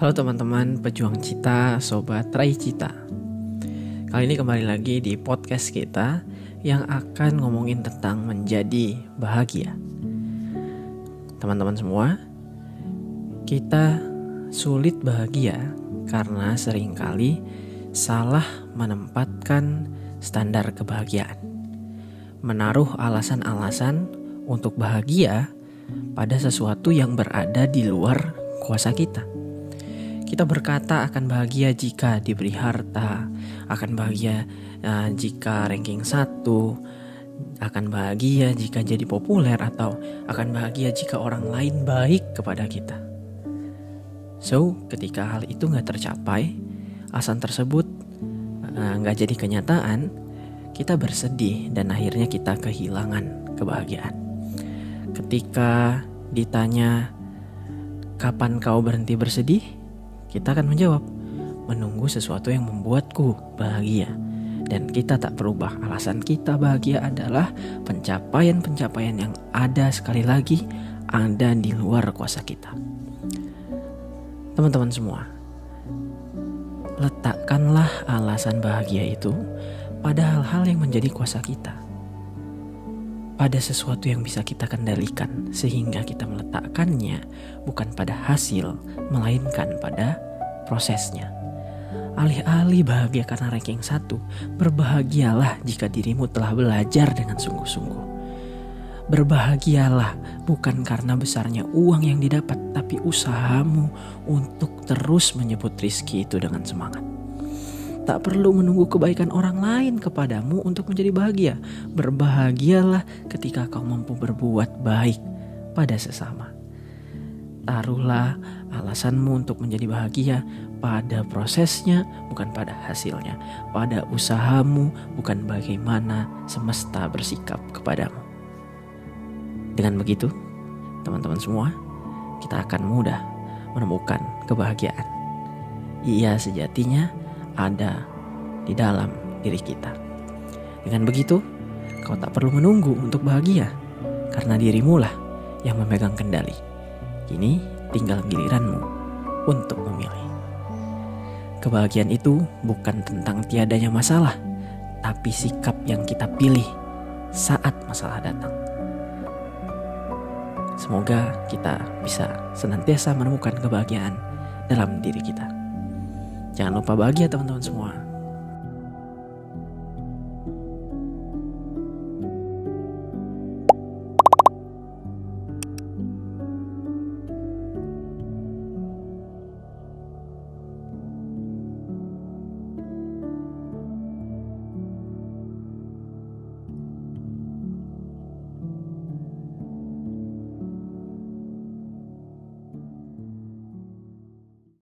Halo teman-teman pejuang cita, sobat raih cita. Kali ini kembali lagi di podcast kita yang akan ngomongin tentang menjadi bahagia. Teman-teman semua, kita sulit bahagia karena sering kali salah menempatkan standar kebahagiaan. Menaruh alasan-alasan untuk bahagia pada sesuatu yang berada di luar kuasa kita. Kita berkata akan bahagia jika diberi harta, akan bahagia uh, jika ranking satu, akan bahagia jika jadi populer atau akan bahagia jika orang lain baik kepada kita. So, ketika hal itu nggak tercapai, alasan tersebut nggak uh, jadi kenyataan, kita bersedih dan akhirnya kita kehilangan kebahagiaan. Ketika ditanya kapan kau berhenti bersedih, kita akan menjawab menunggu sesuatu yang membuatku bahagia. Dan kita tak berubah. Alasan kita bahagia adalah pencapaian-pencapaian yang ada sekali lagi ada di luar kuasa kita. Teman-teman semua, letakkanlah alasan bahagia itu pada hal-hal yang menjadi kuasa kita pada sesuatu yang bisa kita kendalikan, sehingga kita meletakkannya bukan pada hasil, melainkan pada prosesnya. Alih-alih bahagia karena ranking satu, berbahagialah jika dirimu telah belajar dengan sungguh-sungguh. Berbahagialah bukan karena besarnya uang yang didapat, tapi usahamu untuk terus menyebut rizki itu dengan semangat. Tak perlu menunggu kebaikan orang lain kepadamu untuk menjadi bahagia. Berbahagialah ketika kau mampu berbuat baik pada sesama. Taruhlah alasanmu untuk menjadi bahagia pada prosesnya, bukan pada hasilnya. Pada usahamu, bukan bagaimana semesta bersikap kepadamu. Dengan begitu, teman-teman semua, kita akan mudah menemukan kebahagiaan. Ia sejatinya ada di dalam diri kita. Dengan begitu, kau tak perlu menunggu untuk bahagia, karena dirimu lah yang memegang kendali. Kini tinggal giliranmu untuk memilih. Kebahagiaan itu bukan tentang tiadanya masalah, tapi sikap yang kita pilih saat masalah datang. Semoga kita bisa senantiasa menemukan kebahagiaan dalam diri kita. Jangan lupa bahagia teman-teman semua.